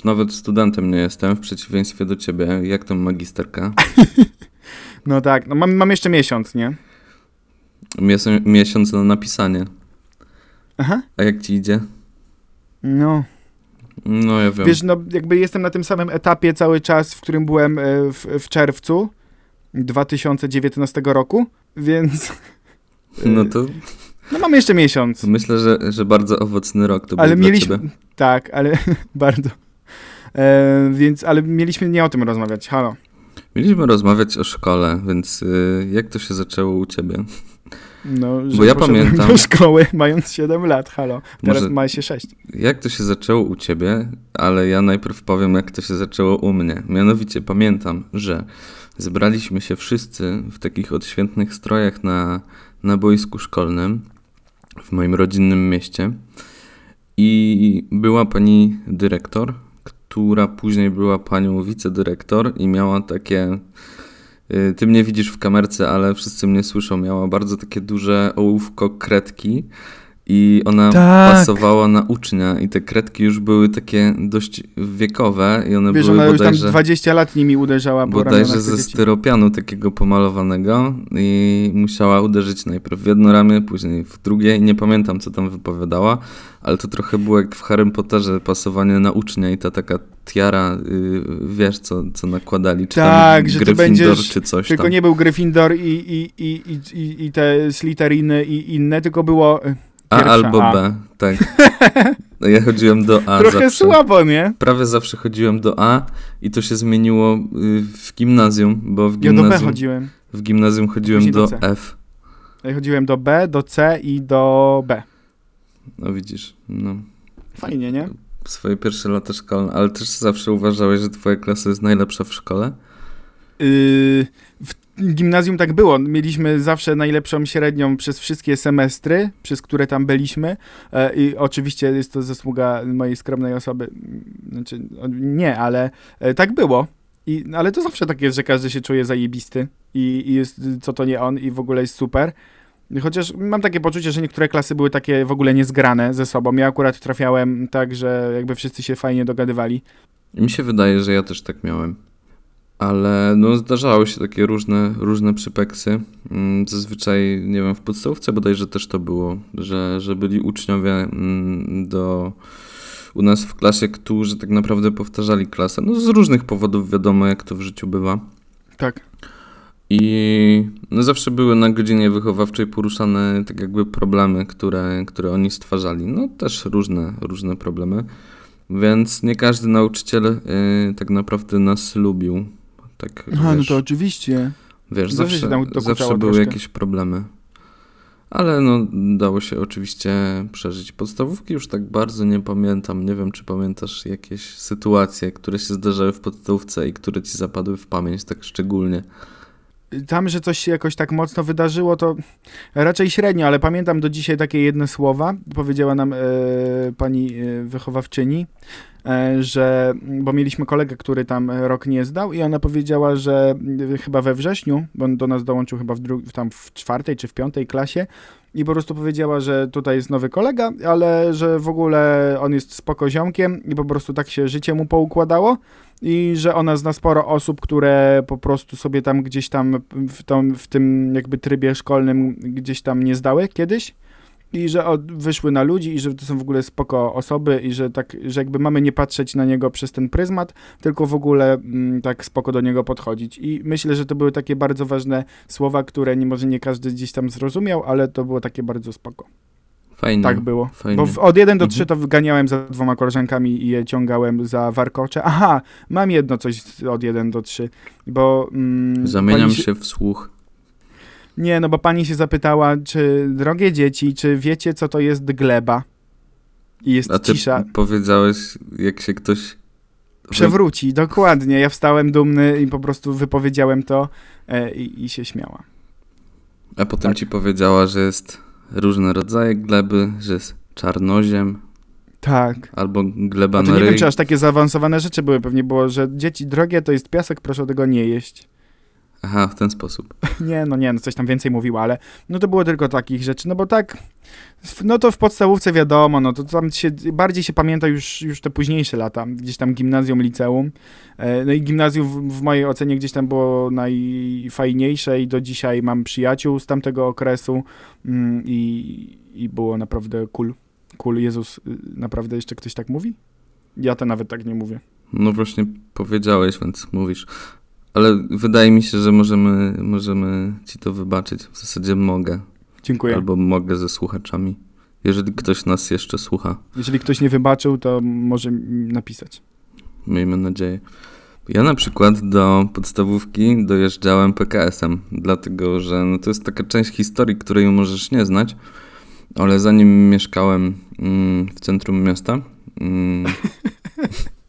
już nawet studentem nie jestem, w przeciwieństwie do ciebie. Jak tam magisterka? No tak, no mam, mam jeszcze miesiąc, nie? Mies- miesiąc na napisanie. Aha. A jak ci idzie? No, No ja wiem. wiesz, no jakby jestem na tym samym etapie cały czas, w którym byłem e, w, w czerwcu 2019 roku, więc No to no mam jeszcze miesiąc. myślę, że, że bardzo owocny rok to Ale był mieliśmy, dla ciebie. tak, ale bardzo. E, więc, ale mieliśmy nie o tym rozmawiać, halo. Mieliśmy rozmawiać o szkole, więc y, jak to się zaczęło u ciebie? No, że Bo ja pamiętam- do szkoły mając 7 lat, halo. Teraz ma się 6. Jak to się zaczęło u ciebie, ale ja najpierw powiem, jak to się zaczęło u mnie. Mianowicie pamiętam, że zebraliśmy się wszyscy w takich odświętnych strojach na, na boisku szkolnym w moim rodzinnym mieście i była pani dyrektor, która później była panią wicedyrektor i miała takie... y, Ty mnie widzisz w kamerce, ale wszyscy mnie słyszą. Miała bardzo takie duże ołówko kredki i ona Tak. pasowała na ucznia i te kredki już były takie dość wiekowe i one Wiesz, były ona już tam bodajże, 20 lat nimi uderzała po bodajże ze dzieci. styropianu takiego pomalowanego i musiała uderzyć najpierw w jedno ramię, później w drugie i nie pamiętam co tam wypowiadała, ale to trochę było jak w Harrym Potterze pasowanie na ucznia i ta taka tiara, y, wiesz co, co nakładali, czy Tak, tam że Gryffindor, będziesz- czy coś Tylko tam. nie był Gryffindor i, i, i, i, i, i te Slytheriny i inne, tylko było A albo A. B, tak. No ja chodziłem do A trochę zawsze. słabo, nie? Prawie zawsze chodziłem do A i to się zmieniło y, w gimnazjum, bo w Ja do B gimnazjum, chodziłem. w gimnazjum chodziłem Później do do. F. Ja chodziłem do B, do C i do B. No widzisz, no. Fajnie, nie? Swoje pierwsze lata szkolne, ale też zawsze uważałeś, że twoja klasa jest najlepsza w szkole? Yy, w gimnazjum tak było. Mieliśmy zawsze najlepszą średnią przez wszystkie semestry, przez które tam byliśmy. E, I oczywiście jest to zasługa mojej skromnej osoby. Znaczy, nie, ale e, tak było. I, ale to zawsze tak jest, że każdy się czuje zajebisty i, i jest co to nie on i w ogóle jest super. Chociaż mam takie poczucie, że niektóre klasy były takie w ogóle niezgrane ze sobą. Ja akurat trafiałem tak, że jakby wszyscy się fajnie dogadywali. Mi się wydaje, że ja też tak miałem. Ale no zdarzały się takie różne, różne przypeksy. Mm, Zazwyczaj, nie wiem, w podstawówce bodajże też to było, że, że byli uczniowie mm, do, u nas w klasie, którzy tak naprawdę powtarzali klasę. No z różnych powodów wiadomo, jak to w życiu bywa. Tak. I no zawsze były na godzinie wychowawczej poruszane tak jakby problemy, które, które oni stwarzali. No też różne, różne problemy. Więc nie każdy nauczyciel y, tak naprawdę nas lubił. Tak, Aha, no wiesz, to oczywiście. wiesz zawsze zawsze, zawsze były troszkę. jakieś problemy. Ale no, dało się oczywiście przeżyć. Podstawówki już tak bardzo nie pamiętam. Nie wiem, czy pamiętasz jakieś sytuacje, które się zdarzały w podstawówce i które ci zapadły w pamięć tak szczególnie. Tam, że coś się jakoś tak mocno wydarzyło, to raczej średnio, ale pamiętam do dzisiaj takie jedne słowa. Powiedziała nam e, pani e, wychowawczyni, e, że, bo mieliśmy kolegę, który tam rok nie zdał i ona powiedziała, że e, chyba we wrześniu, bo on do nas dołączył chyba w tam w czwartej czy w piątej klasie i po prostu powiedziała, że tutaj jest nowy kolega, ale że w ogóle on jest spoko ziomkiem i po prostu tak się życie mu poukładało i że ona zna sporo osób, które po prostu sobie tam gdzieś tam w, w tym jakby trybie szkolnym gdzieś tam nie zdały kiedyś i że od, wyszły na ludzi i że to są w ogóle spoko osoby i że tak, że jakby mamy nie patrzeć na niego przez ten pryzmat, tylko w ogóle mm, tak spoko do niego podchodzić. I myślę, że to były takie bardzo ważne słowa, które nie, może nie każdy gdzieś tam zrozumiał, ale to było takie bardzo spoko. Fajnie. Tak było. Fajnie. Bo w, od 1 do Mhm. 3 to wyganiałem za dwoma koleżankami i je ciągałem za warkocze. Aha, mam jedno coś od 1 do 3, bo... Mm, Zamieniam pani się w słuch. Nie, no bo pani się zapytała, czy drogie dzieci, czy wiecie, co to jest gleba? I jest A ty cisza. powiedziałeś, jak się ktoś. Przewróci, dokładnie. Ja wstałem dumny i po prostu wypowiedziałem to e, i, i się śmiała. A potem Tak. ci powiedziała, że jest różne rodzaje gleby, że jest czarnoziem Tak. albo gleba na nie wiem, czy aż takie zaawansowane rzeczy były. Pewnie było, że dzieci drogie to jest piasek, proszę tego nie jeść. Aha, w ten sposób. Nie, no nie, no coś tam więcej mówiła, ale no to było tylko takich rzeczy, no bo tak, no to w podstawówce wiadomo, no to tam się, bardziej się pamięta już, już te późniejsze lata, gdzieś tam gimnazjum, liceum, e, no i gimnazjum w, w mojej ocenie gdzieś tam było najfajniejsze i do dzisiaj mam przyjaciół z tamtego okresu mm, i, i było naprawdę cool, cool, Jezus, y, naprawdę jeszcze ktoś tak mówi? Ja to nawet tak nie mówię. No właśnie powiedziałeś, więc mówisz. Ale wydaje mi się, że możemy, możemy ci to wybaczyć. W zasadzie mogę. Dziękuję. Albo mogę ze słuchaczami. Jeżeli ktoś nas jeszcze słucha, Jeżeli ktoś nie wybaczył, to może napisać. miejmy nadzieję. Ja na przykład do podstawówki dojeżdżałem PKS-em, dlatego że no to jest taka część historii, której możesz nie znać, ale zanim mieszkałem mm, w centrum miasta, mm,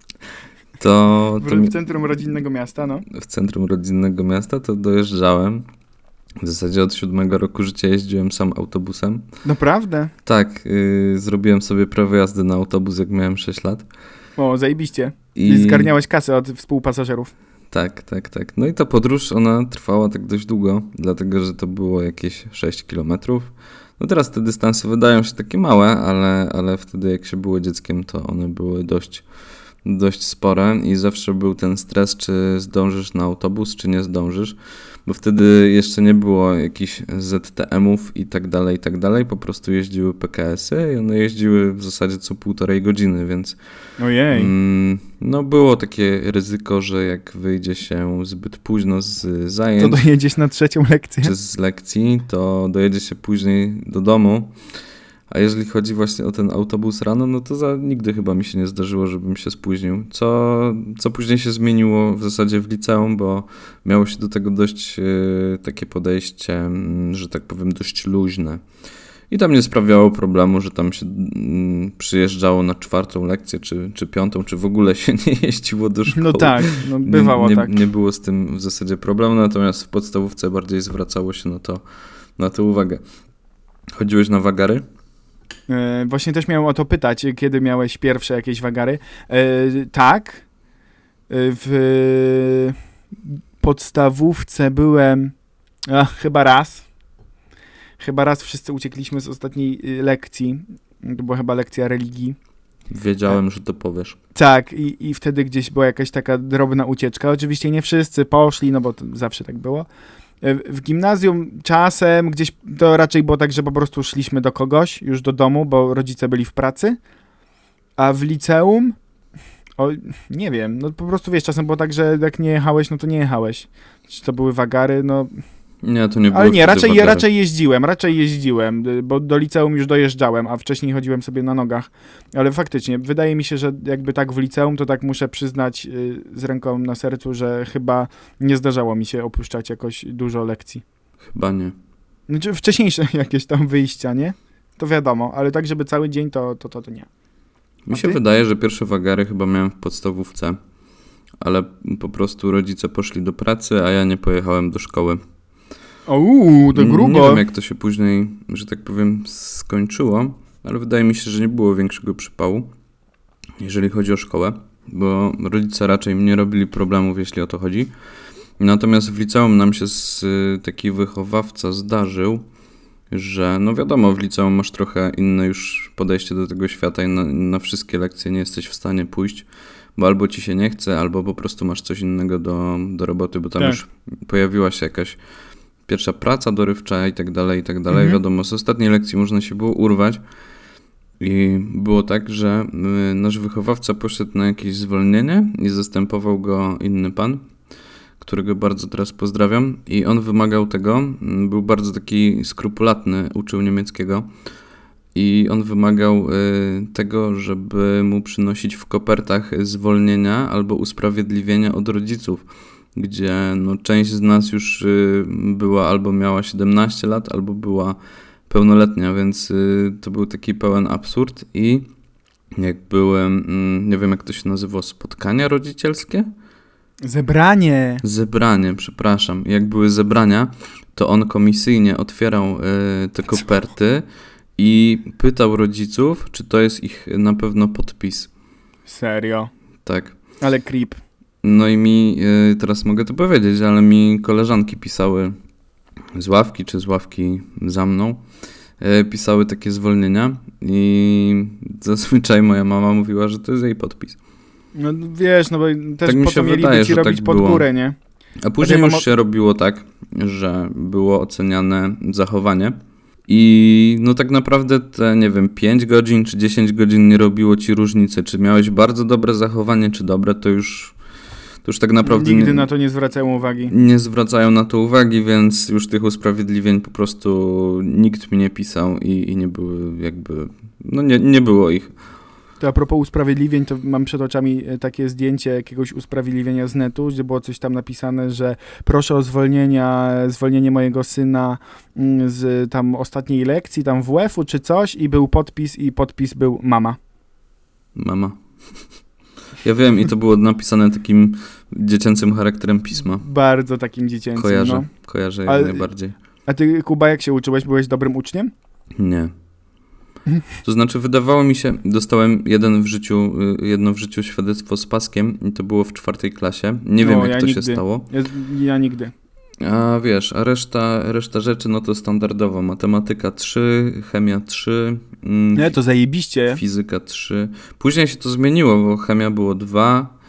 to, W, to w centrum rodzinnego miasta, no. w centrum rodzinnego miasta, to dojeżdżałem. W zasadzie od siódmego roku życia jeździłem sam autobusem. Naprawdę? Tak, yy, zrobiłem sobie prawo jazdy na autobus, jak miałem 6 lat. O, zajebiście. I I zgarniałeś kasę od współpasażerów. Tak, tak, tak. No i ta podróż, ona trwała tak dość długo, dlatego że to było jakieś 6 kilometrów. No teraz te dystanse wydają się takie małe, ale, ale wtedy jak się było dzieckiem, to one były dość, dość spore i zawsze był ten stres, czy zdążysz na autobus, czy nie zdążysz, bo wtedy jeszcze nie było jakichś ZTM-ów i tak dalej, i tak dalej, po prostu jeździły PKS-y i one jeździły w zasadzie co półtorej godziny, więc Ojej. Mm, No było takie ryzyko, że jak wyjdzie się zbyt późno z To zajęć dojedziesz na trzecią lekcję. czy z lekcji, to dojedzie się później do domu. A jeżeli chodzi właśnie o ten autobus rano, no to za, nigdy chyba mi się nie zdarzyło, żebym się spóźnił. Co, co później się zmieniło w zasadzie w liceum, bo miało się do tego dość e, takie podejście, mm, że tak powiem, dość luźne. I tam nie sprawiało problemu, że tam się mm, przyjeżdżało na czwartą lekcję, czy, czy piątą, czy w ogóle się nie jeździło do szkoły. No tak, no bywało nie, nie, tak. Nie było z tym w zasadzie problemu, natomiast w podstawówce bardziej zwracało się na to, na to uwagę. Chodziłeś na wagary? E, właśnie też miałem o to pytać, kiedy miałeś pierwsze jakieś wagary. E, tak. E, w podstawówce byłem a, chyba raz. Chyba raz wszyscy uciekliśmy z ostatniej y, lekcji. To była chyba lekcja religii. Wiedziałem, że to powiesz. Tak, i, i wtedy gdzieś była jakaś taka drobna ucieczka. Oczywiście nie wszyscy poszli, no bo to zawsze tak było. E, W gimnazjum czasem gdzieś to raczej było tak, że po prostu szliśmy do kogoś już do domu, bo rodzice byli w pracy. A w liceum, o, nie wiem, no po prostu wiesz, czasem było tak, że jak nie jechałeś, no to nie jechałeś. Czy to były wagary, no Nie, to nie było ale nie, raczej, raczej jeździłem, raczej jeździłem, y, bo do liceum już dojeżdżałem, a wcześniej chodziłem sobie na nogach. Ale faktycznie, wydaje mi się, że jakby tak w liceum, to tak muszę przyznać y, z ręką na sercu, że chyba nie zdarzało mi się opuszczać jakoś dużo lekcji. Chyba nie. Znaczy wcześniejsze jakieś tam wyjścia, nie? To wiadomo, ale tak, żeby cały dzień, to to, to, to nie. Mi się ty? wydaje, że pierwsze wagary chyba miałem w podstawówce, ale po prostu rodzice poszli do pracy, a ja nie pojechałem do szkoły. Uuu, to Nie grubo. wiem, jak to się później, że tak powiem, skończyło, ale wydaje mi się, że nie było większego przypału, jeżeli chodzi o szkołę, bo rodzice raczej nie robili problemów, jeśli o to chodzi. Natomiast w liceum nam się z, taki wychowawca zdarzył, że no wiadomo, w liceum masz trochę inne już podejście do tego świata i na, na wszystkie lekcje nie jesteś w stanie pójść, bo albo ci się nie chce, albo po prostu masz coś innego do, do roboty, bo tam Tak. już pojawiła się jakaś pierwsza praca dorywcza i tak dalej, i tak dalej. Mhm. Wiadomo, z ostatniej lekcji można się było urwać i było tak, że y, nasz wychowawca poszedł na jakieś zwolnienie i zastępował go inny pan, którego bardzo teraz pozdrawiam i on wymagał tego, mm, był bardzo taki skrupulatny, uczył niemieckiego i on wymagał y, tego, żeby mu przynosić w kopertach zwolnienia albo usprawiedliwienia od rodziców, gdzie no, część z nas już y, była albo miała 17 lat, albo była pełnoletnia, więc y, to był taki pełen absurd i jak byłem, mm, nie wiem jak to się nazywa, spotkania rodzicielskie? Zebranie. Zebranie, przepraszam. Jak były zebrania, to on komisyjnie otwierał y, te koperty i pytał rodziców, czy to jest ich na pewno podpis. Serio. Tak. Ale creep. No i mi, y, teraz mogę to powiedzieć, ale mi koleżanki pisały z ławki czy z ławki za mną, y, pisały takie zwolnienia i zazwyczaj moja mama mówiła, że to jest jej podpis. No wiesz, no bo też Tak mi się wydaje, ci że robić tak pod było. górę, nie? A później ja już mam- się robiło tak, że było oceniane zachowanie i no tak naprawdę te, nie wiem, 5 godzin czy 10 godzin nie robiło ci różnicy, czy miałeś bardzo dobre zachowanie, czy dobre, to już, to już tak naprawdę Nigdy nie, na to nie zwracają uwagi. nie zwracają na to uwagi, więc już tych usprawiedliwień po prostu nikt mi nie pisał i, i nie były jakby, no nie, nie było ich. To a propos usprawiedliwień, to mam przed oczami e, takie zdjęcie jakiegoś usprawiedliwienia z netu, gdzie było coś tam napisane, że proszę o zwolnienia, zwolnienie mojego syna mm, z tam ostatniej lekcji, tam WF-u czy coś i był podpis i podpis był mama. Mama. Ja wiem i to było napisane takim dziecięcym charakterem pisma. Bardzo takim dziecięcym. Kojarzę, No. kojarzę jak najbardziej. A ty, Kuba, jak się uczyłeś? Byłeś dobrym uczniem? Nie. To znaczy, wydawało mi się, dostałem jeden w życiu, y, jedno w życiu świadectwo z paskiem i to było w czwartej klasie. Nie wiem, O, jak ja to się nigdy. stało. Ja, ja nigdy. A wiesz, a reszta, reszta rzeczy, no to standardowo. Matematyka 3, chemia 3, mm, Nie, to zajebiście. fizyka 3. Później się to zmieniło, bo chemia było 2.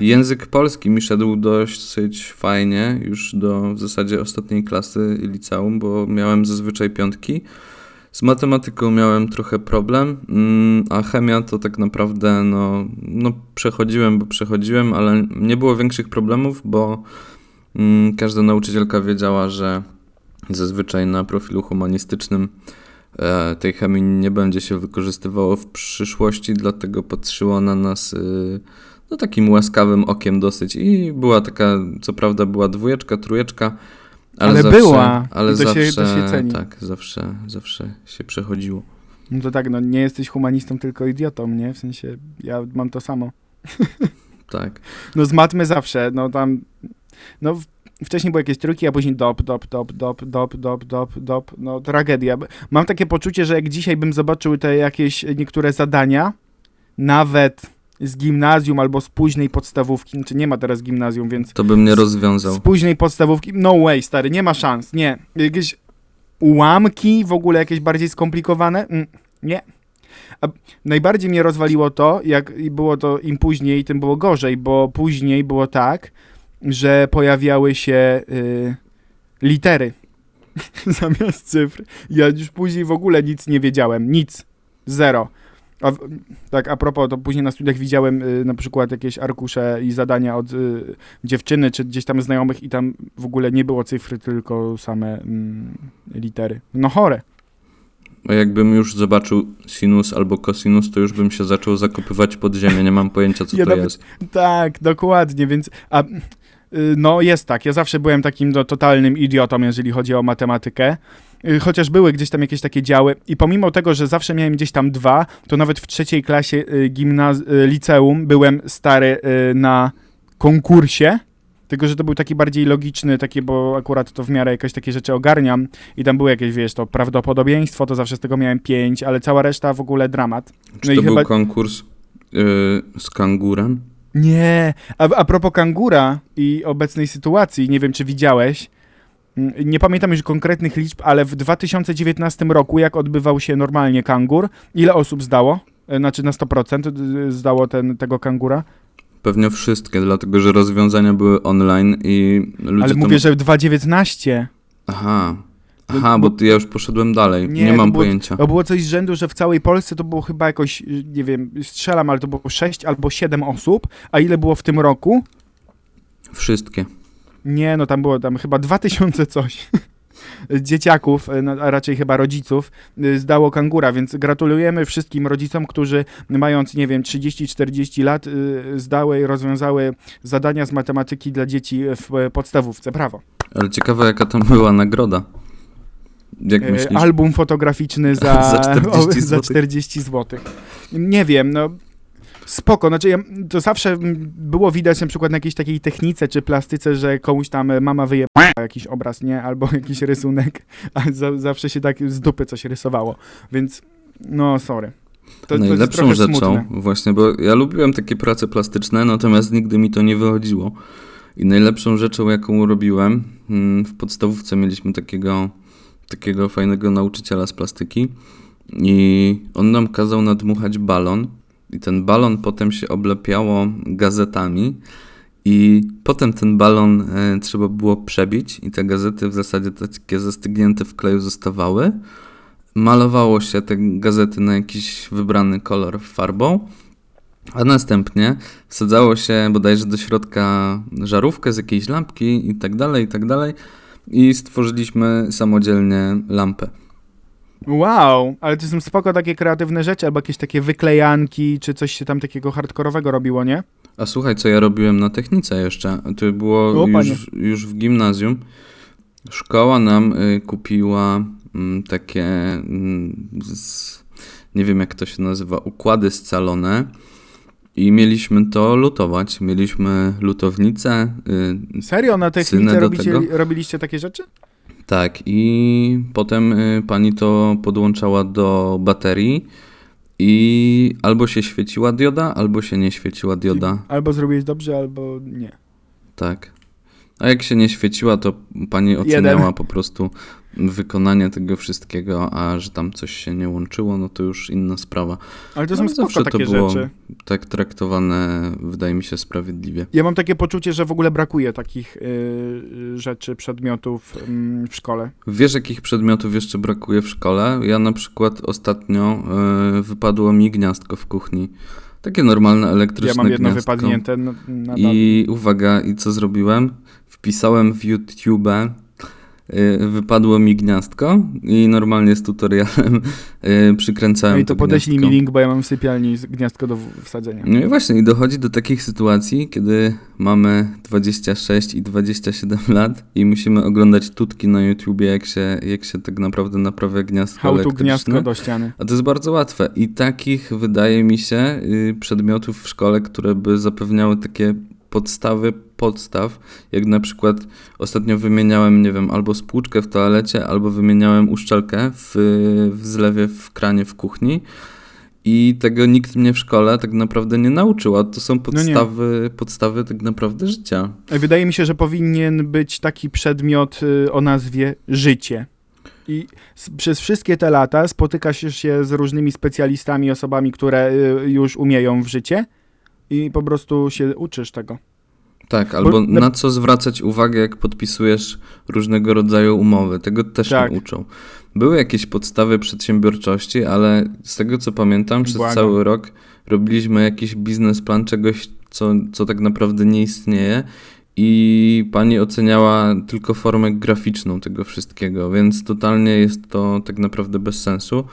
Język polski mi szedł dosyć fajnie, już do w zasadzie ostatniej klasy liceum, bo miałem zazwyczaj piątki. Z matematyką miałem trochę problem, mm, a chemia to tak naprawdę no, no przechodziłem, bo przechodziłem, ale nie było większych problemów, bo każda nauczycielka wiedziała, że zazwyczaj na profilu humanistycznym e, tej chemii nie będzie się wykorzystywało w przyszłości, dlatego patrzyła na nas y, no takim łaskawym okiem dosyć i była taka, co prawda była dwójeczka, trójeczka, ale, Ale zawsze, była. ale to się- zawsze, to się ceni. tak, zawsze, zawsze się przechodziło. No to tak, no nie jesteś humanistą, tylko idiotą, nie? W sensie, ja mam to samo. Tak. No z matmy zawsze, no tam, no wcześniej były jakieś trójki, a później dop, dop, dop, dop, dop, dop, dop, dop, no tragedia. Mam takie poczucie, że jak dzisiaj bym zobaczył te jakieś niektóre zadania, nawet z gimnazjum albo z późnej podstawówki, czy nie ma teraz gimnazjum, więc To bym nie Z- rozwiązał. z później podstawówki, no way, stary, nie ma szans, nie. Jakieś ułamki, w ogóle jakieś bardziej skomplikowane, mm, nie. A najbardziej mnie rozwaliło to, jak było to im później, tym było gorzej, bo później było tak, że pojawiały się y, litery zamiast cyfr. Ja już później w ogóle nic nie wiedziałem, nic, zero. A, tak, a propos, to później na studiach widziałem y, na przykład jakieś arkusze i zadania od y, dziewczyny, czy gdzieś tam znajomych i tam w ogóle nie było cyfry, tylko same mm, litery. No chore. A jakbym już zobaczył sinus albo cosinus, to już bym się zaczął zakopywać pod ziemię. Nie mam pojęcia, co Ja to nawet- jest. Tak, dokładnie, więc a, no jest tak, ja zawsze byłem takim no, totalnym idiotą, jeżeli chodzi o matematykę. Y, Chociaż były gdzieś tam jakieś takie działy i pomimo tego, że zawsze miałem gdzieś tam dwa, to nawet w trzeciej klasie y, gimnaz- y, liceum byłem stary y, na konkursie. Tylko, że to był taki bardziej logiczny, taki, bo akurat to w miarę jakoś takie rzeczy ogarniam i tam były jakieś, wiesz, to prawdopodobieństwo, to zawsze z tego miałem pięć, ale cała reszta w ogóle dramat. Czy No to był chyba- konkurs yy, z kangurem? Nie, a, a propos kangura i obecnej sytuacji, nie wiem czy widziałeś, mm, nie pamiętam już konkretnych liczb, ale w 2019 roku, jak odbywał się normalnie kangur, ile osób zdało? E, Znaczy na 100% y, zdało ten, tego kangura? Pewnie wszystkie, dlatego że rozwiązania były online i ludzie ale mówię, że w 2019. Aha. Aha, bo- bo ja już poszedłem dalej. Nie, Nie, mam było- pojęcia. To było coś z rzędu, że w całej Polsce to było chyba jakoś, y, nie wiem, strzelam, ale to było 6 albo 7 osób, a ile było w tym roku? Wszystkie. Nie, no tam było tam chyba 2000 coś. Dzieciaków, e, no, a raczej chyba rodziców, y, zdało kangura, więc gratulujemy wszystkim rodzicom, którzy mając, nie wiem, 30-40 lat, y, zdały i rozwiązały zadania z matematyki dla dzieci w podstawówce. Brawo. Ale ciekawe, jaka tam była nagroda. Jak E, myślisz? Album fotograficzny za, Za 40 o, za złotych. 40 zł. Nie wiem, no spoko, znaczy ja, to zawsze było widać na przykład na jakiejś takiej technice czy plastyce, że komuś tam e, mama wyje jakiś obraz, nie? Albo jakiś rysunek, a za, zawsze się tak z dupy coś rysowało, więc no sorry. To, to Najlepszą trochę rzeczą, smutne. właśnie, bo ja lubiłem takie prace plastyczne, natomiast nigdy mi to nie wychodziło. I najlepszą rzeczą, jaką robiłem, mm, w podstawówce mieliśmy takiego, takiego fajnego nauczyciela z plastyki. I on nam kazał nadmuchać balon. I ten balon potem się oblepiało gazetami. I potem ten balon e, trzeba było przebić. I te gazety w zasadzie takie zastygnięte w kleju zostawały. Malowało się te gazety na jakiś wybrany kolor farbą, a następnie wsadzało się bodajże do środka żarówkę z jakiejś lampki i tak dalej, i tak dalej i stworzyliśmy samodzielnie lampę. Wow, ale to są spoko takie kreatywne rzeczy, albo jakieś takie wyklejanki, czy coś się tam takiego hardkorowego robiło, nie? A słuchaj, co ja robiłem na technice jeszcze. To było O, już, już w gimnazjum. Szkoła nam y, kupiła mm, takie, mm, z, nie wiem jak to się nazywa, układy scalone i mieliśmy to lutować. Mieliśmy lutownicę, y, Serio, na technice robicie, robiliście takie rzeczy? tak, i potem y, pani to podłączała do baterii i albo się świeciła dioda, albo się nie świeciła dioda. Albo zrobiłeś dobrze, albo nie. Tak. A jak się nie świeciła, to pani oceniała Jeden. po prostu wykonanie tego wszystkiego, a że tam coś się nie łączyło, no to już inna sprawa. Ale to No, są ale spoko zawsze to takie było- rzeczy. Tak traktowane, wydaje mi się, sprawiedliwie. Ja mam takie poczucie, że w ogóle brakuje takich y, rzeczy, przedmiotów ym, w szkole. Wiesz, jakich przedmiotów jeszcze brakuje w szkole? Ja na przykład ostatnio y, wypadło mi gniazdko w kuchni. Takie normalne elektryczne Ja mam jedno gniazdko. wypadnięte n- nadal. I uwaga, i co zrobiłem? Wpisałem w YouTube, y, wypadło mi gniazdko i normalnie z tutorialem y, przykręcałem No i to podeślij gniazdko. mi link, bo ja mam w sypialni gniazdko do wsadzenia. No i właśnie, i dochodzi do takich sytuacji, kiedy mamy 26 i 27 lat i musimy oglądać tutki na YouTubie, jak się, jak się tak naprawdę naprawia gniazdko How to elektryczne. gniazdko do ściany. A to jest bardzo łatwe. I takich, wydaje mi się, y, przedmiotów w szkole, które by zapewniały takie podstawy podstaw, jak na przykład ostatnio wymieniałem, nie wiem, albo spłuczkę w toalecie, albo wymieniałem uszczelkę w, w zlewie w kranie w kuchni. I tego nikt mnie w szkole tak naprawdę nie nauczył, a to są podstawy, podstawy tak naprawdę życia. Wydaje mi się, że powinien być taki przedmiot y, o nazwie życie. I przez wszystkie te lata spotykasz się z różnymi specjalistami, osobami, które y, już umieją w życie i po prostu się uczysz tego. Tak, albo na- na co zwracać uwagę, jak podpisujesz różnego rodzaju umowy. Tego też Tak. nie uczą. Były jakieś podstawy przedsiębiorczości, ale z tego co pamiętam, przez Błagam. cały rok robiliśmy jakiś biznesplan czegoś, co, co tak naprawdę nie istnieje. I pani oceniała tylko formę graficzną tego wszystkiego, więc totalnie jest to tak naprawdę bez sensu,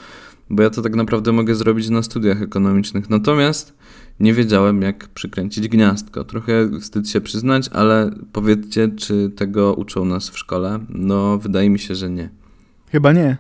bo ja to tak naprawdę mogę zrobić na studiach ekonomicznych. Natomiast nie wiedziałem, jak przykręcić gniazdko. Trochę wstyd się przyznać, ale powiedzcie, czy tego uczą nas w szkole? No, wydaje mi się, że nie. Chyba nie.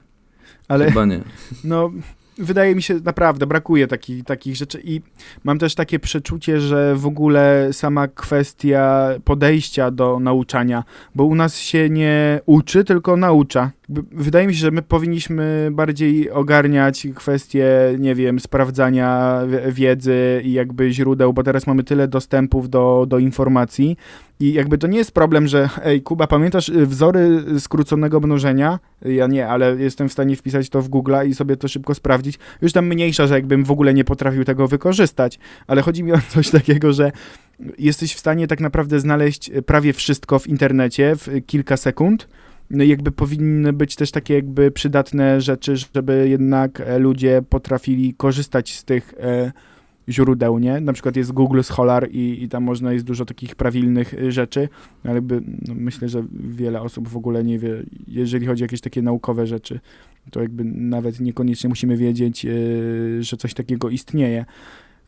Ale Chyba nie. no, wydaje mi się, naprawdę brakuje taki, takich rzeczy i mam też takie przeczucie, że w ogóle sama kwestia podejścia do nauczania, bo u nas się nie uczy, tylko naucza. Wydaje mi się, że my powinniśmy bardziej ogarniać kwestie, nie wiem, sprawdzania wi- wiedzy i jakby źródeł, bo teraz mamy tyle dostępów do, do informacji i jakby to nie jest problem, że ej, Kuba, pamiętasz y, wzory skróconego mnożenia? Ja nie, ale jestem w stanie wpisać to w Google i sobie to szybko sprawdzić. Już tam mniejsza, że jakbym w ogóle nie potrafił tego wykorzystać, ale chodzi mi o coś takiego, że jesteś w stanie tak naprawdę znaleźć y, prawie wszystko w internecie w y, kilka sekund. No jakby powinny być też takie jakby przydatne rzeczy, żeby jednak e, ludzie potrafili korzystać z tych e, źródeł, nie? Na przykład jest Google Scholar i, i tam można, jest dużo takich prawilnych y, rzeczy, ale jakby no, myślę, że wiele osób w ogóle nie wie, jeżeli chodzi o jakieś takie naukowe rzeczy, to jakby nawet niekoniecznie musimy wiedzieć, że coś takiego istnieje.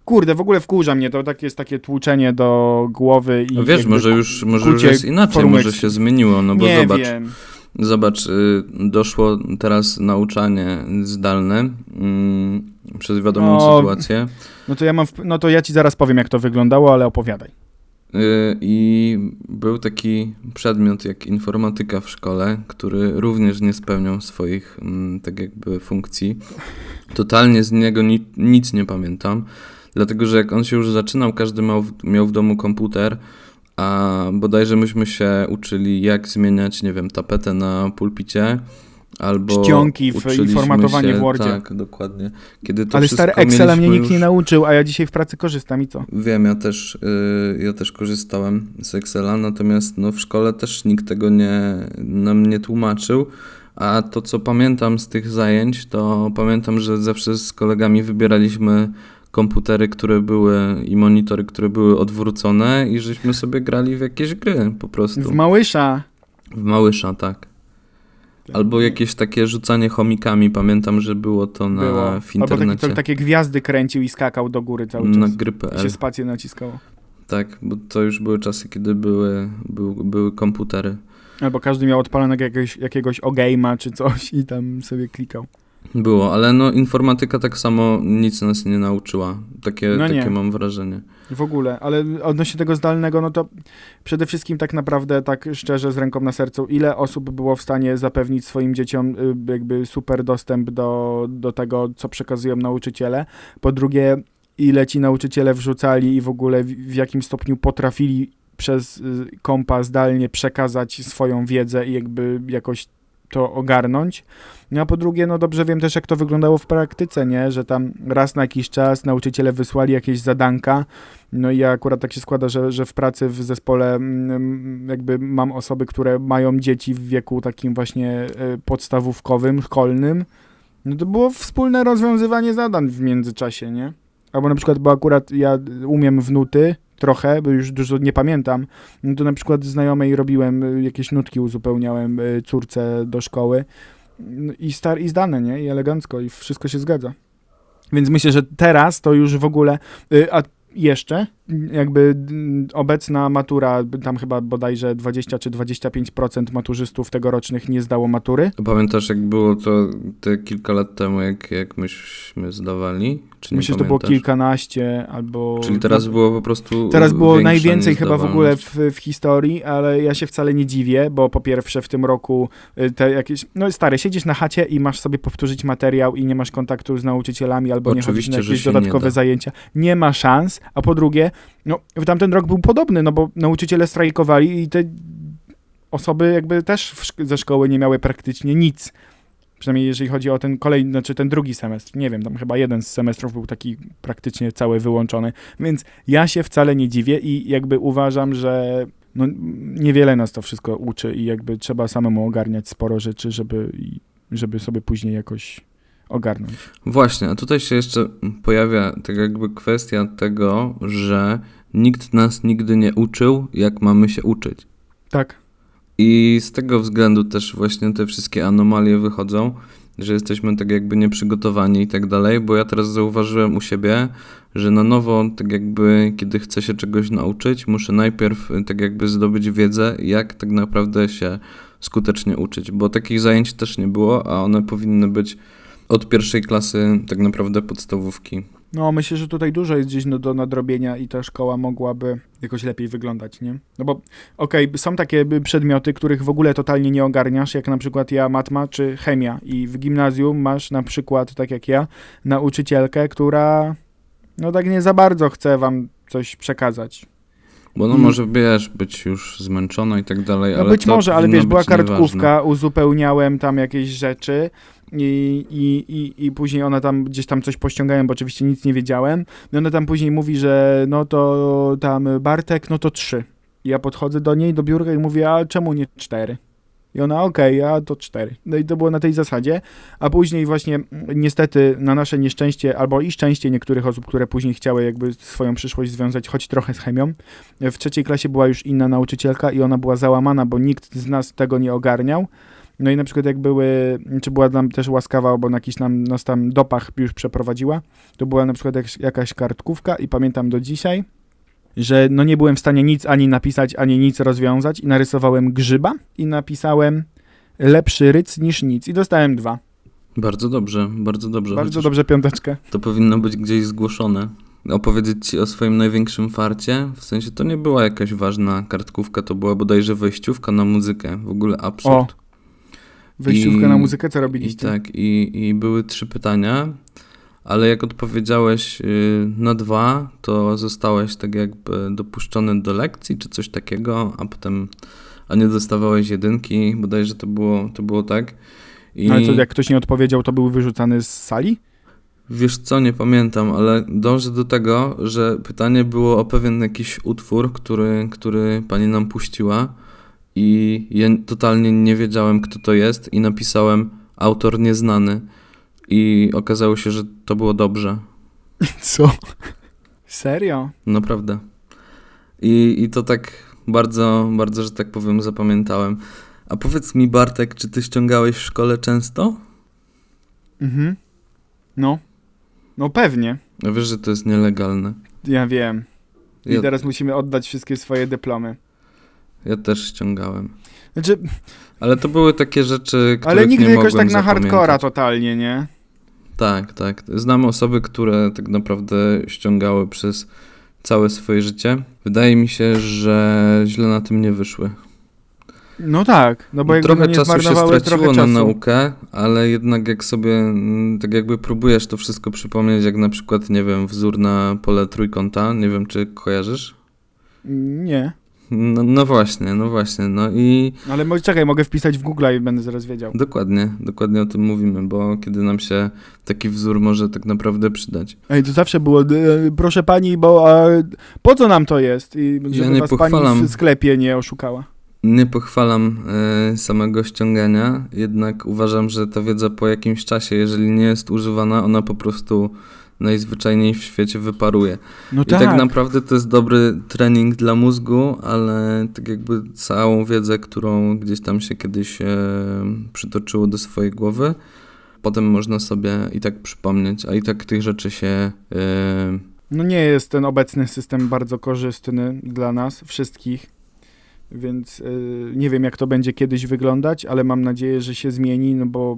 Kurde, w ogóle wkurza mnie, to tak jest takie tłuczenie do głowy i No wiesz, może już, może już jest inaczej, formułek- może się zmieniło, no bo nie zobacz, wiem. zobacz, y, doszło teraz nauczanie zdalne mm, przez wiadomą No. sytuację. No to ja mam, no to ja ci zaraz powiem, jak to wyglądało, ale opowiadaj. Y, I był taki przedmiot jak informatyka w szkole, który również nie spełniał swoich mm, tak jakby funkcji. Totalnie z niego ni nic nie pamiętam, dlatego że jak on się już zaczynał, każdy miał w, miał w domu komputer, a bodajże myśmy się uczyli jak zmieniać, nie wiem, tapetę na pulpicie, albo Czcionki w- i formatowanie się, w Wordzie. Tak, dokładnie. Kiedy to Ale stary Excela mnie nikt nie już- nauczył, a ja dzisiaj w pracy korzystam i co? Wiem, ja też, y, ja też korzystałem z Excela, natomiast no, w szkole też nikt tego nie, nam nie tłumaczył. A to, co pamiętam z tych zajęć, to pamiętam, że zawsze z kolegami wybieraliśmy komputery, które były i monitory, które były odwrócone i żeśmy sobie grali w jakieś gry po prostu. W Małysza. W Małysza, tak. Albo jakieś takie rzucanie chomikami, pamiętam, że było to na, było. w Albo taki, internecie. takie gwiazdy kręcił i skakał do góry cały czas. na I gry.pl. się spację naciskało. Tak, bo to już były czasy, kiedy były, były, były komputery. Albo każdy miał odpalonego jakiegoś, jakiegoś Ogame'a czy coś i tam sobie klikał. Było, ale no informatyka tak samo nic nas nie nauczyła. Takie, No nie. takie mam wrażenie. W ogóle, ale odnośnie tego zdalnego, no to przede wszystkim tak naprawdę, tak szczerze, z ręką na sercu, ile osób było w stanie zapewnić swoim dzieciom y, jakby super dostęp do, do tego, co przekazują nauczyciele. Po drugie, ile ci nauczyciele wrzucali i w ogóle w, w jakim stopniu potrafili przez y, kompa zdalnie przekazać swoją wiedzę i jakby jakoś to ogarnąć. No a po drugie, no dobrze wiem też, jak to wyglądało w praktyce, nie? Że tam raz na jakiś czas nauczyciele wysłali jakieś zadanka, no i ja akurat tak się składa, że, że w pracy w zespole mm, jakby mam osoby, które mają dzieci w wieku takim właśnie e, podstawówkowym, szkolnym. No to było wspólne rozwiązywanie zadań w międzyczasie, nie? Albo na przykład, bo akurat ja umiem w nuty trochę, bo już dużo nie pamiętam, no to na przykład znajomej robiłem y, jakieś nutki, uzupełniałem y, córce do szkoły No i, star, i zdane, nie? I elegancko i wszystko się zgadza. Więc myślę, że teraz to już w ogóle, y, a jeszcze jakby mm, obecna matura, tam chyba bodajże 20 czy 25% maturzystów tegorocznych nie zdało matury. Pamiętasz, jak było to te kilka lat temu, jak, jak myśmy zdawali? Czy nie Myślę, że to było kilkanaście albo... Czyli teraz było po prostu. Teraz było najwięcej chyba w ogóle w, w historii, ale ja się wcale nie dziwię, bo po pierwsze w tym roku y, te jakieś, no stary, siedzisz na chacie i masz sobie powtórzyć materiał i nie masz kontaktu z nauczycielami albo nie chodzisz Oczywiście, na jakieś nie dodatkowe da. zajęcia. Nie ma szans, a po drugie, no w tamten rok był podobny, no bo nauczyciele strajkowali i te osoby jakby też szk- ze szkoły nie miały praktycznie nic. Przynajmniej jeżeli chodzi o ten kolejny, znaczy ten drugi semestr. Nie wiem, tam chyba jeden z semestrów był taki praktycznie cały wyłączony. Więc ja się wcale nie dziwię i jakby uważam, że no, niewiele nas to wszystko uczy i jakby trzeba samemu ogarniać sporo rzeczy, żeby, żeby sobie później jakoś ogarnąć. Właśnie, a tutaj się jeszcze pojawia tak jakby kwestia tego, że nikt nas nigdy nie uczył, jak mamy się uczyć. Tak. I z tego względu też właśnie te wszystkie anomalie wychodzą, że jesteśmy tak jakby nieprzygotowani i tak dalej, bo ja teraz zauważyłem u siebie, że na nowo, tak jakby kiedy chcę się czegoś nauczyć, muszę najpierw tak jakby zdobyć wiedzę, jak tak naprawdę się skutecznie uczyć, bo takich zajęć też nie było, a one powinny być od pierwszej klasy tak naprawdę podstawówki. No, myślę, że tutaj dużo jest gdzieś no, do nadrobienia i ta szkoła mogłaby jakoś lepiej wyglądać, nie? No bo, okej, są takie przedmioty, których w ogóle totalnie nie ogarniasz, jak na przykład ja matma czy chemia i w gimnazjum masz na przykład, tak jak ja, nauczycielkę, która no tak nie za bardzo chce wam coś przekazać. Bo no I- może, wiesz, być już zmęczona i tak dalej, No ale być może, ale wiesz, była być nieważne. kartkówka, uzupełniałem tam jakieś rzeczy i, i, i, i później ona tam gdzieś tam coś pościągałem, bo oczywiście nic nie wiedziałem. I ona tam później mówi, że no to tam Bartek, no to trzy. I ja podchodzę do niej, do biurka i mówię, a czemu nie cztery? I ona, okej, a to cztery. No i to było na tej zasadzie. A później właśnie mm, niestety na nasze nieszczęście, albo i szczęście niektórych osób, które później chciały jakby swoją przyszłość związać choć trochę z chemią, w trzeciej klasie była już inna nauczycielka i ona była załamana, bo nikt z nas tego nie ogarniał. No i na przykład jak były, czy była nam też łaskawa, bo na jakiś nam, nas tam dopach już przeprowadziła, to była na przykład jak, jakaś kartkówka i pamiętam do dzisiaj, że no nie byłem w stanie nic ani napisać, ani nic rozwiązać i narysowałem grzyba i napisałem lepszy ryc niż nic i dostałem dwa. Bardzo dobrze, bardzo dobrze. Bardzo dobrze piąteczkę. To powinno być gdzieś zgłoszone. opowiedzieć ci o swoim największym farcie. W sensie to nie była jakaś ważna kartkówka, to była bodajże wejściówka na muzykę. W ogóle absurd. Wejściówka I- na muzykę, co I robiliście? tak, i, i były trzy pytania, ale jak odpowiedziałeś y, na dwa, to zostałeś tak jakby dopuszczony do lekcji czy coś takiego, a potem, a nie dostawałeś jedynki, bodajże to było, to było tak. I Ale co, jak ktoś nie odpowiedział, to był wyrzucany z sali? wiesz co, nie pamiętam, ale dążę do tego, że pytanie było o pewien jakiś utwór, który, który pani nam puściła i ja totalnie nie wiedziałem, kto to jest i napisałem autor nieznany i okazało się, że to było dobrze. Co? Serio? Naprawdę. I, I to tak bardzo, bardzo, że tak powiem, zapamiętałem. A powiedz mi, Bartek, czy ty ściągałeś w szkole często? Mhm. No. No pewnie. A wiesz, że to jest nielegalne. Ja wiem. I Ja, teraz musimy oddać wszystkie swoje dyplomy. Ja też ściągałem. Znaczy, Ale to były takie rzeczy, które ale nigdy nie jakoś tak na hardcora totalnie, nie? Tak, tak. Znam osoby, które tak naprawdę ściągały przez całe swoje życie. Wydaje mi się, że źle na tym nie wyszły. No tak, no bo jakby trochę nie czasu się straciło na naukę, ale jednak jak sobie mm, tak jakby próbujesz to wszystko przypomnieć, jak na przykład, nie wiem, wzór na pole trójkąta, nie wiem, czy kojarzysz? Nie. No, no właśnie, no właśnie, no i Ale czekaj, mogę wpisać w Google i będę zaraz wiedział. dokładnie, dokładnie o tym mówimy, bo kiedy nam się taki wzór może tak naprawdę przydać. Ej, to zawsze było, e, proszę pani, bo a, po co nam to jest? I żeby nie was pochwalam. pani w sklepie nie oszukała. Nie pochwalam e, samego ściągania, jednak uważam, że ta wiedza po jakimś czasie, jeżeli nie jest używana, ona po prostu najzwyczajniej w świecie wyparuje. No I tak. tak naprawdę to jest dobry trening dla mózgu, ale tak jakby całą wiedzę, którą gdzieś tam się kiedyś e, przytoczyło do swojej głowy, potem można sobie i tak przypomnieć, a i tak tych rzeczy się e, No nie jest ten obecny system bardzo korzystny dla nas wszystkich, więc y, nie wiem jak to będzie kiedyś wyglądać, ale mam nadzieję, że się zmieni, no bo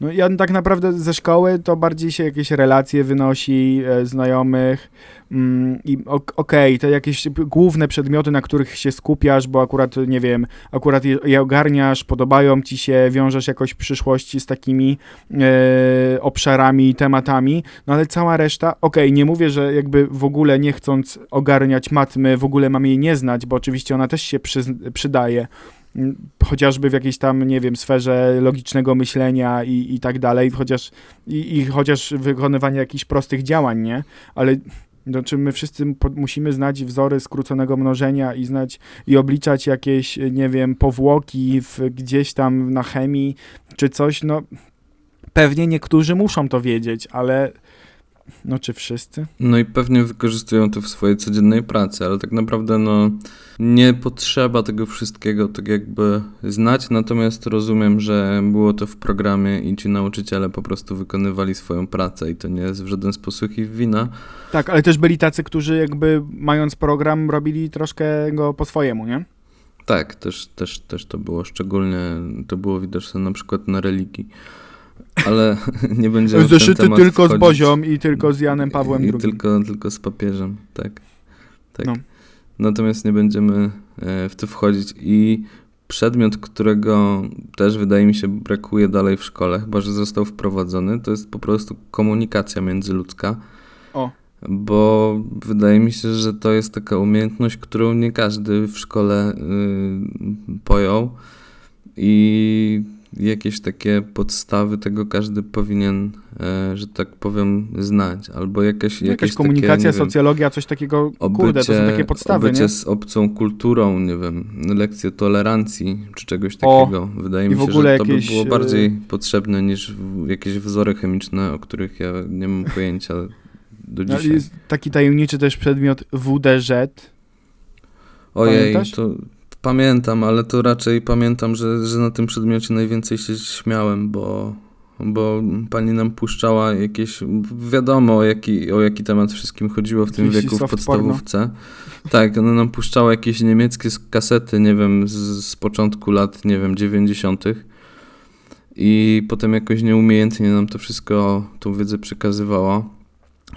no ja tak naprawdę ze szkoły to bardziej się jakieś relacje wynosi, e, znajomych mm, i ok- okej, te jakieś p- główne przedmioty, na których się skupiasz, bo akurat, nie wiem, akurat je, je ogarniasz, podobają ci się, wiążesz jakoś w przyszłości z takimi e, obszarami, tematami, no ale cała reszta, okej, nie mówię, że jakby w ogóle nie chcąc ogarniać matmy, w ogóle mam jej nie znać, bo oczywiście ona też się przyz- przydaje, chociażby w jakiejś tam, nie wiem, sferze logicznego myślenia i, i tak dalej, chociaż i, i chociaż wykonywania jakichś prostych działań, nie? Ale no, czy my wszyscy musimy znać wzory skróconego mnożenia i znać i obliczać jakieś, nie wiem, powłoki w, gdzieś tam na chemii czy coś, no pewnie niektórzy muszą to wiedzieć, ale no czy wszyscy? No i pewnie wykorzystują to w swojej codziennej pracy, ale tak naprawdę no nie potrzeba tego wszystkiego tak jakby znać, natomiast rozumiem, że było to w programie i ci nauczyciele po prostu wykonywali swoją pracę i to nie jest w żaden sposób ich wina. Tak, ale też byli tacy, którzy jakby mając program robili troszkę go po swojemu, nie? Tak, też, też, też to było szczególnie, to było widoczne na przykład na religii. Ale nie będziemy Zeszyty tylko z wchodzić. Bozią i tylko z Janem Pawłem I II. tylko, tylko z papieżem, tak. tak. No. Natomiast nie będziemy e, w to wchodzić. I przedmiot, którego też wydaje mi się brakuje dalej w szkole, chyba że został wprowadzony, to jest po prostu komunikacja międzyludzka. O. Bo wydaje mi się, że to jest taka umiejętność, którą nie każdy w szkole y, pojął. I jakieś takie podstawy tego każdy powinien, e, że tak powiem, znać. Albo jakieś, No, jakieś Jakaś komunikacja, takie, nie wiem, socjologia, coś takiego, kurde, to są takie podstawy, obycie nie? z obcą kulturą, nie wiem, lekcje tolerancji czy czegoś O, takiego. Wydaje i mi się, że to jakieś, by było e, bardziej potrzebne niż jakieś wzory chemiczne, o których ja nie mam pojęcia do No, dzisiaj. Jest taki tajemniczy też przedmiot WDŻ. Ojej, pamiętasz? to pamiętam, ale to raczej pamiętam, że, że na tym przedmiocie najwięcej się śmiałem, bo, bo pani nam puszczała jakieś, wiadomo o jaki, o jaki temat wszystkim chodziło w tym wieku w podstawówce. Tak, ona nam puszczała jakieś niemieckie kasety, nie wiem, z, z początku lat, nie wiem, 90. I potem jakoś nieumiejętnie nam to wszystko, tą wiedzę przekazywała.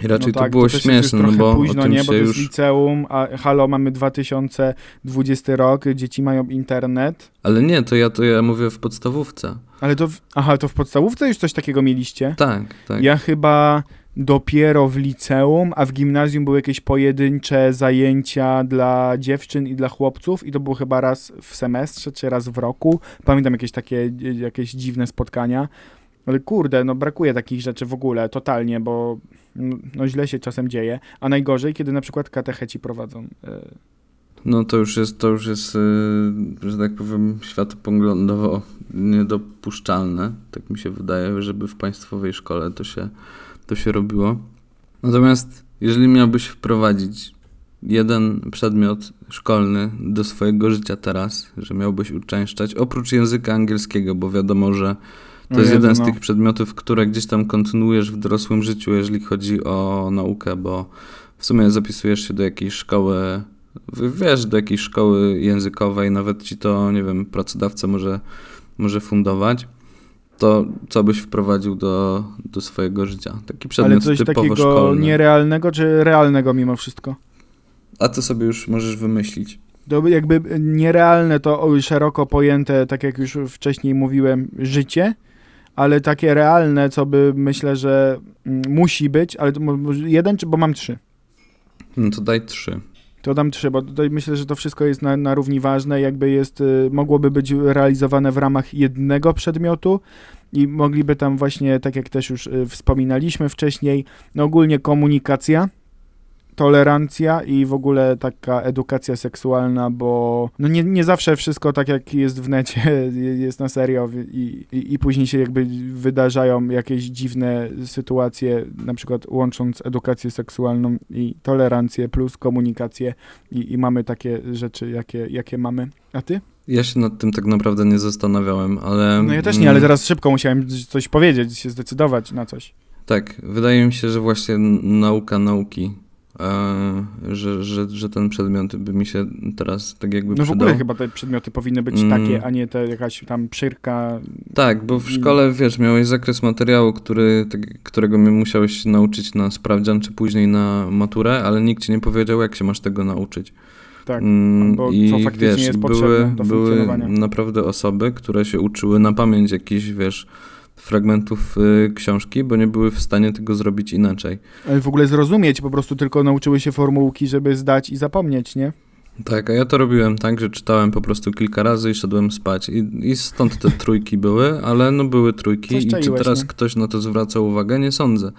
I raczej no tak, to było jest śmieszne, no bo późno, o tym nie? Bo się to jest już... liceum, a halo, mamy 2020 rok, dzieci mają internet. Ale nie, to ja, to ja mówię w podstawówce. Ale to, w, aha, to w podstawówce już coś takiego mieliście? Tak, tak. Ja chyba dopiero w liceum, a w gimnazjum były jakieś pojedyncze zajęcia dla dziewczyn i dla chłopców i to było chyba raz w semestrze, czy raz w roku. Pamiętam jakieś takie, jakieś dziwne spotkania. Ale kurde, no brakuje takich rzeczy w ogóle, totalnie, bo no, no źle się czasem dzieje. A najgorzej, kiedy na przykład katecheci prowadzą. e, No to już jest, to już jest, yy, że tak powiem, światopoglądowo niedopuszczalne. Tak mi się wydaje, żeby w państwowej szkole to się, to się robiło. Natomiast jeżeli miałbyś wprowadzić jeden przedmiot szkolny do swojego życia teraz, że miałbyś uczęszczać, oprócz języka angielskiego, bo wiadomo, że to o jest jeden z no. tych przedmiotów, które gdzieś tam kontynuujesz w dorosłym życiu, jeżeli chodzi o naukę, bo w sumie zapisujesz się do jakiejś szkoły, wiesz, do jakiejś szkoły językowej, nawet ci to, nie wiem, pracodawca może, może fundować, to co byś wprowadził do, do swojego życia? Taki Ale przedmiot coś typowo takiego szkolny. nierealnego, czy realnego mimo wszystko? A to sobie już możesz wymyślić. Jakby nierealne to szeroko pojęte, tak jak już wcześniej mówiłem, życie, ale takie realne, co by myślę, że mm, musi być, ale jeden, czy bo mam trzy. No to daj trzy. To dam trzy, bo tutaj myślę, że to wszystko jest na, na równi ważne, jakby jest, y, mogłoby być realizowane w ramach jednego przedmiotu i mogliby tam właśnie, tak jak też już y, wspominaliśmy wcześniej, no ogólnie komunikacja, tolerancja i w ogóle taka edukacja seksualna, bo no nie, nie zawsze wszystko tak jak jest w necie jest na serio i, i, i później się jakby wydarzają jakieś dziwne sytuacje, na przykład łącząc edukację seksualną i tolerancję plus komunikację i, i mamy takie rzeczy, jakie, jakie mamy. A ty? Ja się nad tym tak naprawdę nie zastanawiałem, ale... No ja też nie, ale mm, teraz szybko musiałem coś powiedzieć, się zdecydować na coś. Tak, wydaje mi się, że właśnie nauka nauki, że, że, że ten przedmiot by mi się teraz tak jakby No w przydał. ogóle chyba te przedmioty powinny być Mm. takie, a nie te jakaś tam przyrka. Tak, bo w szkole, wiesz, miałeś zakres materiału, który, tak, którego musiałeś się nauczyć na sprawdzian, czy później na maturę, ale nikt ci nie powiedział, jak się masz tego nauczyć. Tak. Mm, albo I co faktycznie wiesz, jest były, potrzebne do były funkcjonowania. naprawdę osoby, które się uczyły na pamięć jakichś, wiesz, fragmentów y, książki, bo nie były w stanie tego zrobić inaczej. Ale w ogóle zrozumieć, po prostu tylko nauczyły się formułki, żeby zdać i zapomnieć, nie? Tak, a ja to robiłem tak, że czytałem po prostu kilka razy i szedłem spać. I, i stąd te trójki były, ale no były trójki. Coś I czy teraz nie? ktoś na to zwraca uwagę? Nie sądzę.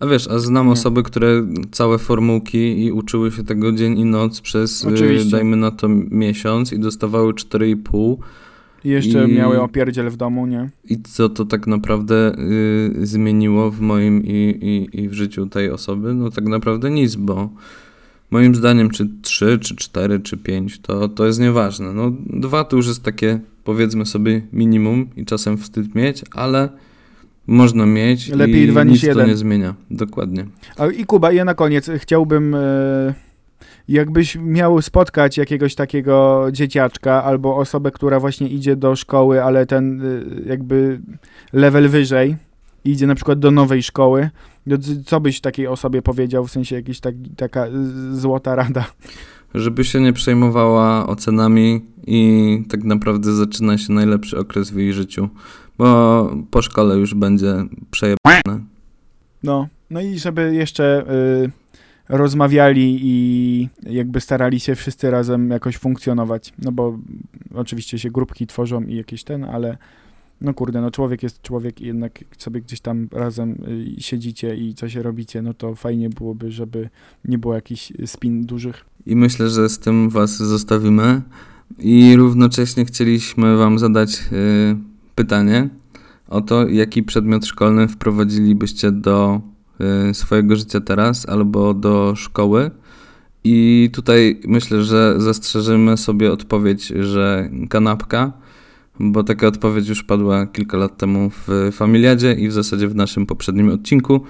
A wiesz, a znam Nie. osoby, które całe formułki i uczyły się tego dzień i noc przez, y, Oczywiście. dajmy na to, miesiąc i dostawały 4,5. I jeszcze I- miały opierdziel w domu, nie? I co to tak naprawdę y, zmieniło w moim i, i, i w życiu tej osoby? No tak naprawdę nic, bo moim zdaniem czy 3, czy 4, czy 5 to, to jest nieważne. No dwa to już jest takie powiedzmy sobie minimum i czasem wstyd mieć, ale można mieć Lepiej i dwa niż nic to nie zmienia. Dokładnie. A, I Kuba, ja na koniec chciałbym, e, jakbyś miał spotkać jakiegoś takiego dzieciaczka albo osobę, która właśnie idzie do szkoły, ale ten e, jakby level wyżej, idzie na przykład do nowej szkoły, co byś takiej osobie powiedział, w sensie jakaś tak, taka złota rada? Żeby się nie przejmowała ocenami i tak naprawdę zaczyna się najlepszy okres w jej życiu, bo po szkole już będzie przejebane. No, no i żeby jeszcze y, rozmawiali i jakby starali się wszyscy razem jakoś funkcjonować, no bo oczywiście się grupki tworzą i jakieś ten, ale no kurde, no człowiek jest człowiek i jednak sobie gdzieś tam razem y, siedzicie i coś robicie, no to fajnie byłoby, żeby nie było jakichś spin dużych. I myślę, że z tym Was zostawimy. I równocześnie chcieliśmy Wam zadać y, pytanie o to, jaki przedmiot szkolny wprowadzilibyście do swojego życia teraz albo do szkoły. I tutaj myślę, że zastrzeżymy sobie odpowiedź, że kanapka, bo taka odpowiedź już padła kilka lat temu w Familiadzie i w zasadzie w naszym poprzednim odcinku,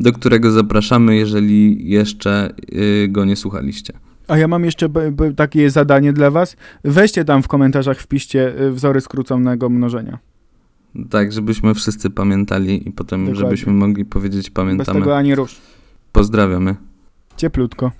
do którego zapraszamy, jeżeli jeszcze y, go nie słuchaliście. A ja mam jeszcze takie zadanie dla was. Weźcie tam w komentarzach, wpiszcie y, wzory skróconego mnożenia. Tak, żebyśmy wszyscy pamiętali i potem, Dokładnie. żebyśmy mogli powiedzieć Bez pamiętamy. tego ani rusz. Pozdrawiamy. Cieplutko.